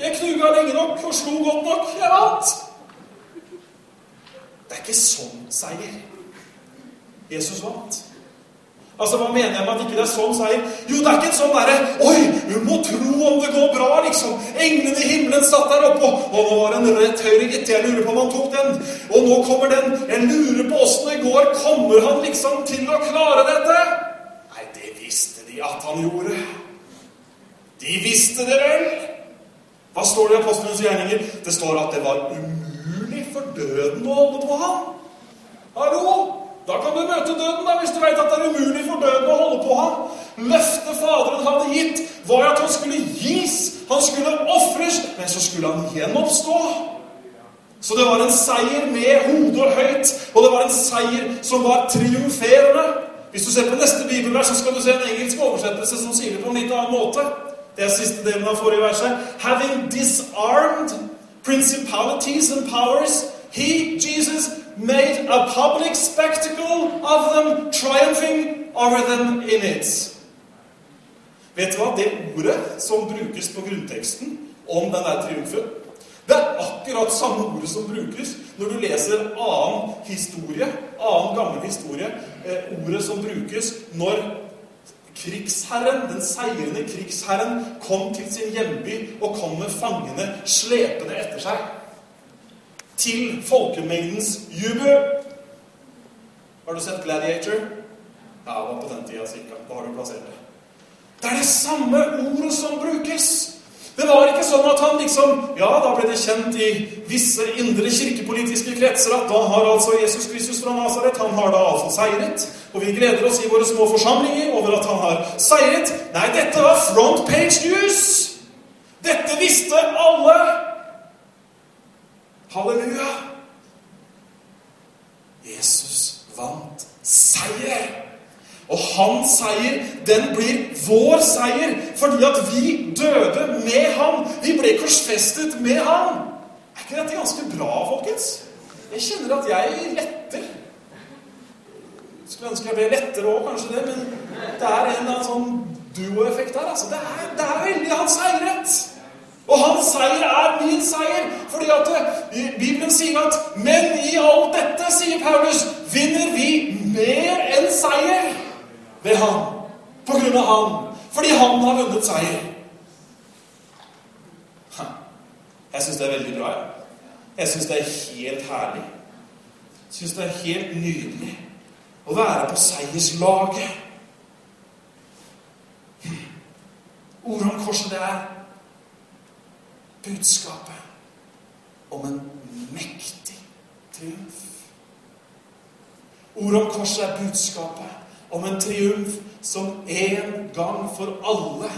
Jeg knuga lenge nok og slo godt nok. Jeg vant! Det er ikke sånn seier. Jesus vant. Altså, Hva mener jeg med at ikke det er sånn seier? Jo, det er ikke en sånn derre Oi, du må tro om det går bra, liksom. Englene i himmelen satt der oppe, og nå var det en rett høyre, gitt. Jeg lurer på om han tok den. Og nå kommer den. Jeg lurer på åssen det går. Kommer han liksom til å klare dette? Nei, det visste de at han gjorde. De visste det vel? Hva står det i Apostelens gjerninger? Det står at det var umulig for døden å holde på ham. Hallo! Da kan du møte døden, da, hvis du vet at det er umulig for døden å holde på ham. Løftet Faderen hadde gitt, var at han skulle gis. Han skulle ofres, men så skulle han gjenoppstå. Så det var en seier med hodet høyt, og det var en seier som var triumferende. Hvis du ser på neste bibelvers, så skal du se en engelsk oversettelse som sier det på en litt annen måte. Det er siste delen av forrige verset. Having disarmed principalities and powers. He, Jesus, made a public spectacle of them, triumphing over them in it. Vet du hva? Det ordet som brukes på grunnteksten om den der triumfen, det er akkurat samme ordet som brukes når du leser annen historie, annen gammel historie. Eh, ordet som brukes når krigsherren, den seirende krigsherren, kom til sin hjemby og kom med fangene slepende etter seg. Til folkemengdens jubel. Har du sett Gladiator? Ja, det var på den tida cirka. Da har du plassert det. Det er det samme ordet som brukes. Det var ikke sånn at han liksom Ja, da ble det kjent i visse indre kirkepolitiske kretser at da har altså Jesus Kristus fra Nasaret Han har da altså seiret. Og vi gleder oss i våre små forsamlinger over at han har seiret. Nei, dette var front page news! Dette visste alle! Halleluja! Jesus vant seier! Og hans seier, den blir vår seier, fordi at vi døde med ham. Vi ble korsfestet med ham. Er ikke dette ganske bra, folkens? Jeg kjenner at jeg letter. Skulle ønske jeg ble lettere òg, kanskje det, men det er en eller annen sånn duo-effekt der. Altså, det, er, det er veldig hans seierrett. Og hans seier er min seier. Fordi at eh, Bibelen sier at Men i alt dette, sier Paulus, vinner vi mer enn seier ved han. På grunn av han. Fordi han har vunnet seier. Jeg syns det er veldig bra. Jeg syns det er helt herlig. Jeg syns det er helt nydelig å være på seierslaget. Ordet om korset, det er budskapet om en mektig triumf. Ordet om korset er budskapet om en triumf som en gang for alle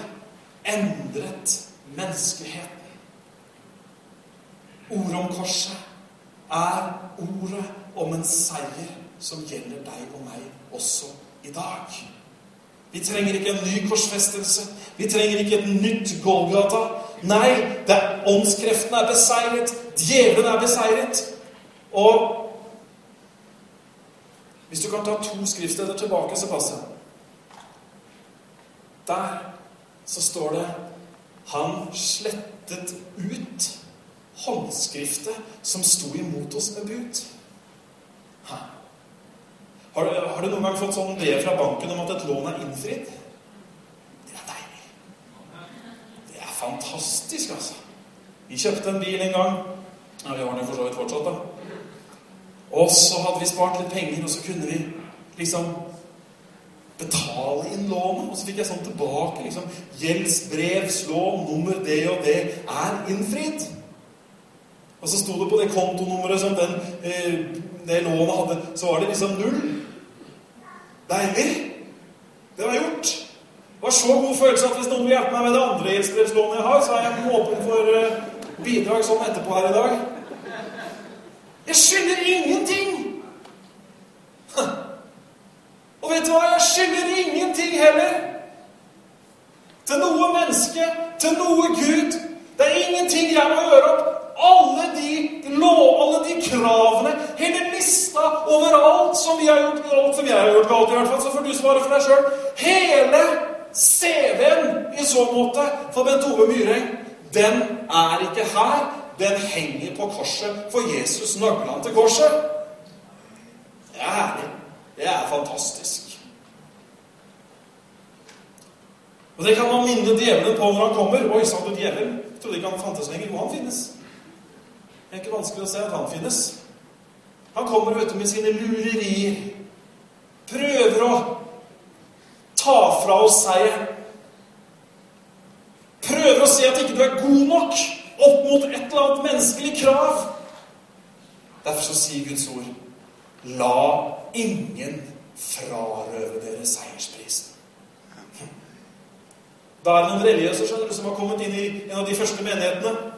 endret menneskeheten. Ordet om korset er ordet om en seier som gjelder deg og meg også i dag. Vi trenger ikke en ny korsfestelse. Vi trenger ikke et nytt Golgata. Nei, det er åndskreftene er beseiret. Djevelen er beseiret. Og hvis du kan ta to skriftsteder tilbake, så passer det. Der så står det Han slettet ut håndskriftet som sto imot oss med bud. Har du, har du, noen gang fått sånn brev fra banken om at et lån er innfridd? Det er deilig. Det er fantastisk, altså. Vi kjøpte en bil en gang. Ja, Vi har den for så vidt fortsatt, da. Og så hadde vi spart litt penger, og så kunne vi liksom betale inn lånet. Og så fikk jeg sånn tilbake liksom Gjeldsbrevslån nummer det og det er innfridd. Og så sto det på det kontonummeret som den, eh, det lånet hadde, så var det liksom null. Deilig. Det var gjort. Det var så god følelse at hvis noen vil hjelpe meg med det andre gjeldsbrevslånet jeg har, så er jeg åpen for eh, bidrag sånn etterpå her i dag. Jeg skylder ingenting! Og vet du hva? Jeg skylder ingenting heller. Til noe menneske, til noe Gud. Det er ingenting jeg må gjøre opp. Alle de lov, alle de kravene, hele lista over alt som vi har gjort, alt som jeg har gjort galt, i hvert fall, så får du svare for deg sjøl. Hele CV-en i så måte for Bent Ove Myhreng, den er ikke her den henger på korset, for Jesus nagla han til korset. Det er herlig. Det er fantastisk. Og Det kan man minne djevelen på når han kommer. Oi, sa du djevel? Jeg trodde ikke han fantes lenger. Jo, han finnes. Det er ikke vanskelig å se at han finnes. Han kommer vet du, med sine lurerier. Prøver å ta fra oss seieren. Prøver å si at ikke du er god nok opp mot et eller annet menneskelig krav. Derfor så sier Guds ord La ingen frarøve dere seiersprisen. Da er det noen religiøse skjønner du, som har kommet inn i en av de første menighetene.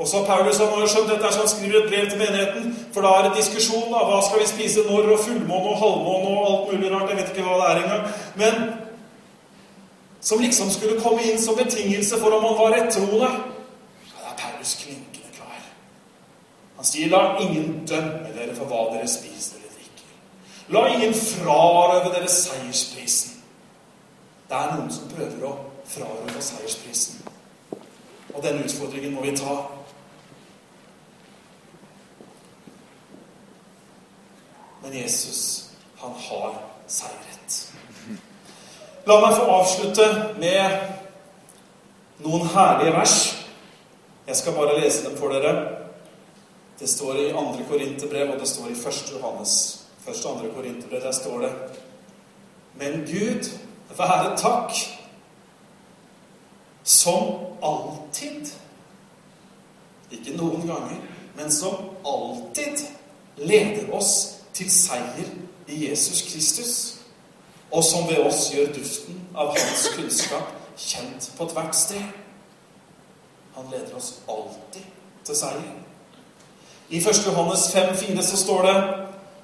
Også Paulus han har skjønt dette, så han skriver et brev til menigheten. For da er det diskusjon. da, Hva skal vi spise når, og fullmåne og halvmåne og alt mulig rart. Jeg vet ikke hva det er engang. Men som liksom skulle komme inn som betingelse for om man var rettroende. Paulus klinkende klar. Han sier, 'La ingen dømme dere for hva dere spiser eller drikker.' 'La ingen frarøve dere seiersprisen.' Det er noen som prøver å frarøve seiersprisen. Og denne utfordringen må vi ta. Men Jesus, han har seiret. La meg få avslutte med noen herlige vers. Jeg skal bare lese dem for dere. Det står i 2. Korinterbrev, og det står i 1. Johannes. 1. og 2. Korinterbrev, der står det Men Gud være takk, som alltid Ikke noen ganger, men som alltid leder oss til seier i Jesus Kristus, og som ved oss gjør duften av hans kunnskap kjent på tvert sted. Han leder oss alltid til seier. I 1. Johannes 5,4 så står det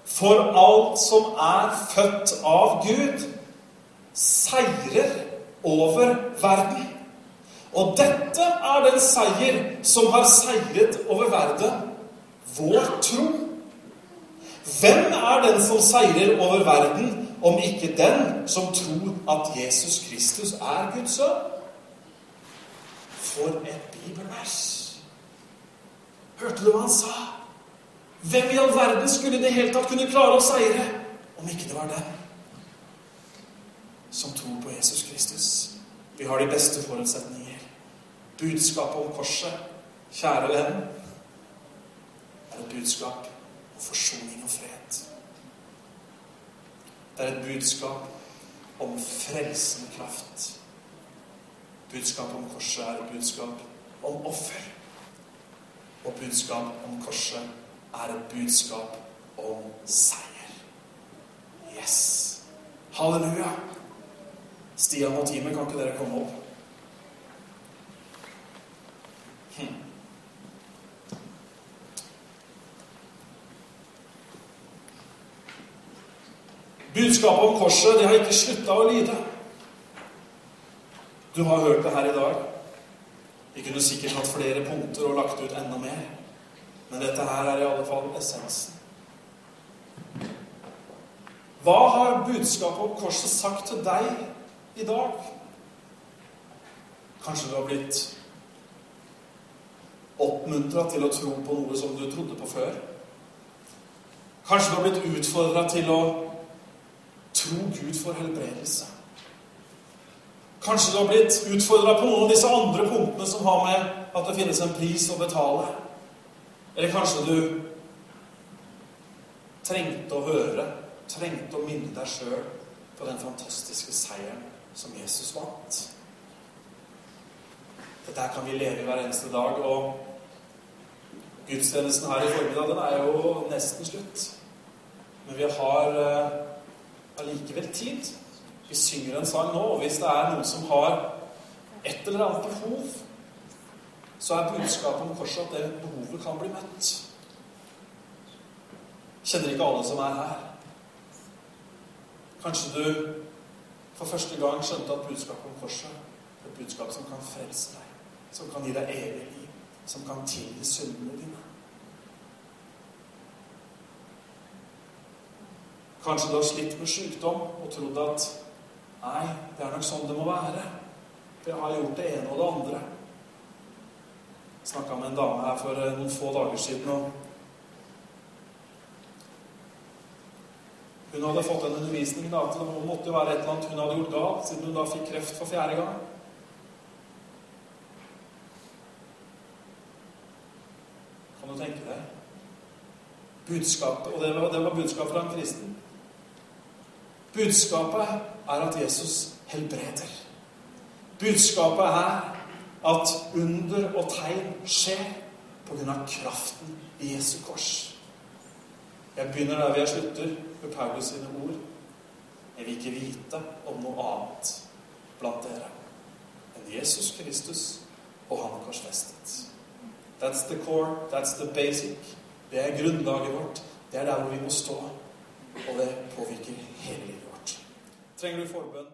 For alt som er født av Gud, seirer over verden. Og dette er den seier som har seiret over verden vår tro. Hvem er den som seirer over verden, om ikke den som tror at Jesus Kristus er Guds sønn? For et bibelvers! Hørte du hva han sa? Hvem i all verden skulle i det hele tatt kunne klare å seire om ikke det var den som tror på Jesus Kristus? Vi har de beste forutsetninger. Budskapet om korset, kjære venn, er et budskap om forsoning og fred. Det er et budskap om frelsende kraft. Budskapet om korset er et budskap om offer. Og budskap om korset er et budskap om seier. Yes! Halleluja! Stian og teamet, kan ikke dere komme opp? Hm. Budskapet om korset det har ikke slutta å lyde. Du har hørt det her i dag. Vi kunne sikkert hatt flere punkter og lagt ut enda mer. Men dette her er i alle fall essensen. Hva har budskapet om korset sagt til deg i dag? Kanskje du har blitt oppmuntra til å tro på noe som du trodde på før? Kanskje du har blitt utfordra til å tro Gud for helbredelse. Kanskje du har blitt utfordra på noen av disse andre punktene som har med at det finnes en pris å betale. Eller kanskje du trengte å høre, trengte å minne deg sjøl på den fantastiske seieren som Jesus vant. Dette kan vi leve i hver eneste dag. Og gudstjenesten her i formiddag den er jo nesten slutt. Men vi har eh, allikevel tid. Vi synger en sang nå, og hvis det er noen som har et eller annet behov, så er budskapet om korset at det behovet kan bli møtt. Kjenner ikke alle som er her. Kanskje du for første gang skjønte at budskapet om korset er et budskap som kan frelse deg, som kan gi deg evig liv, som kan tilgi syndene dine. Kanskje du har slitt med sykdom og trodd at Nei, det er nok sånn det må være. For jeg har gjort det ene og det andre. Jeg snakka med en dame her for eh, noen få dager siden. og Hun hadde fått en undervisning da, at det måtte være et eller annet hun hadde gjort galt, siden hun da fikk kreft for fjerde gang. Kan du tenke deg? Budskapet, og det var, det var budskapet fra en kristen. Budskapet er at Jesus helbreder. Budskapet er at under og tegn skjer pga. kraften i Jesu kors. Jeg begynner der jeg slutter, med Paulus sine ord. Jeg vil ikke vite om noe annet blant dere enn Jesus Kristus og Han korsfestet. That's the core, that's the basic. Det er grunnlaget vårt. Det er der hvor vi må stå. Og det påvirker hele livet. Trenger du forbønn?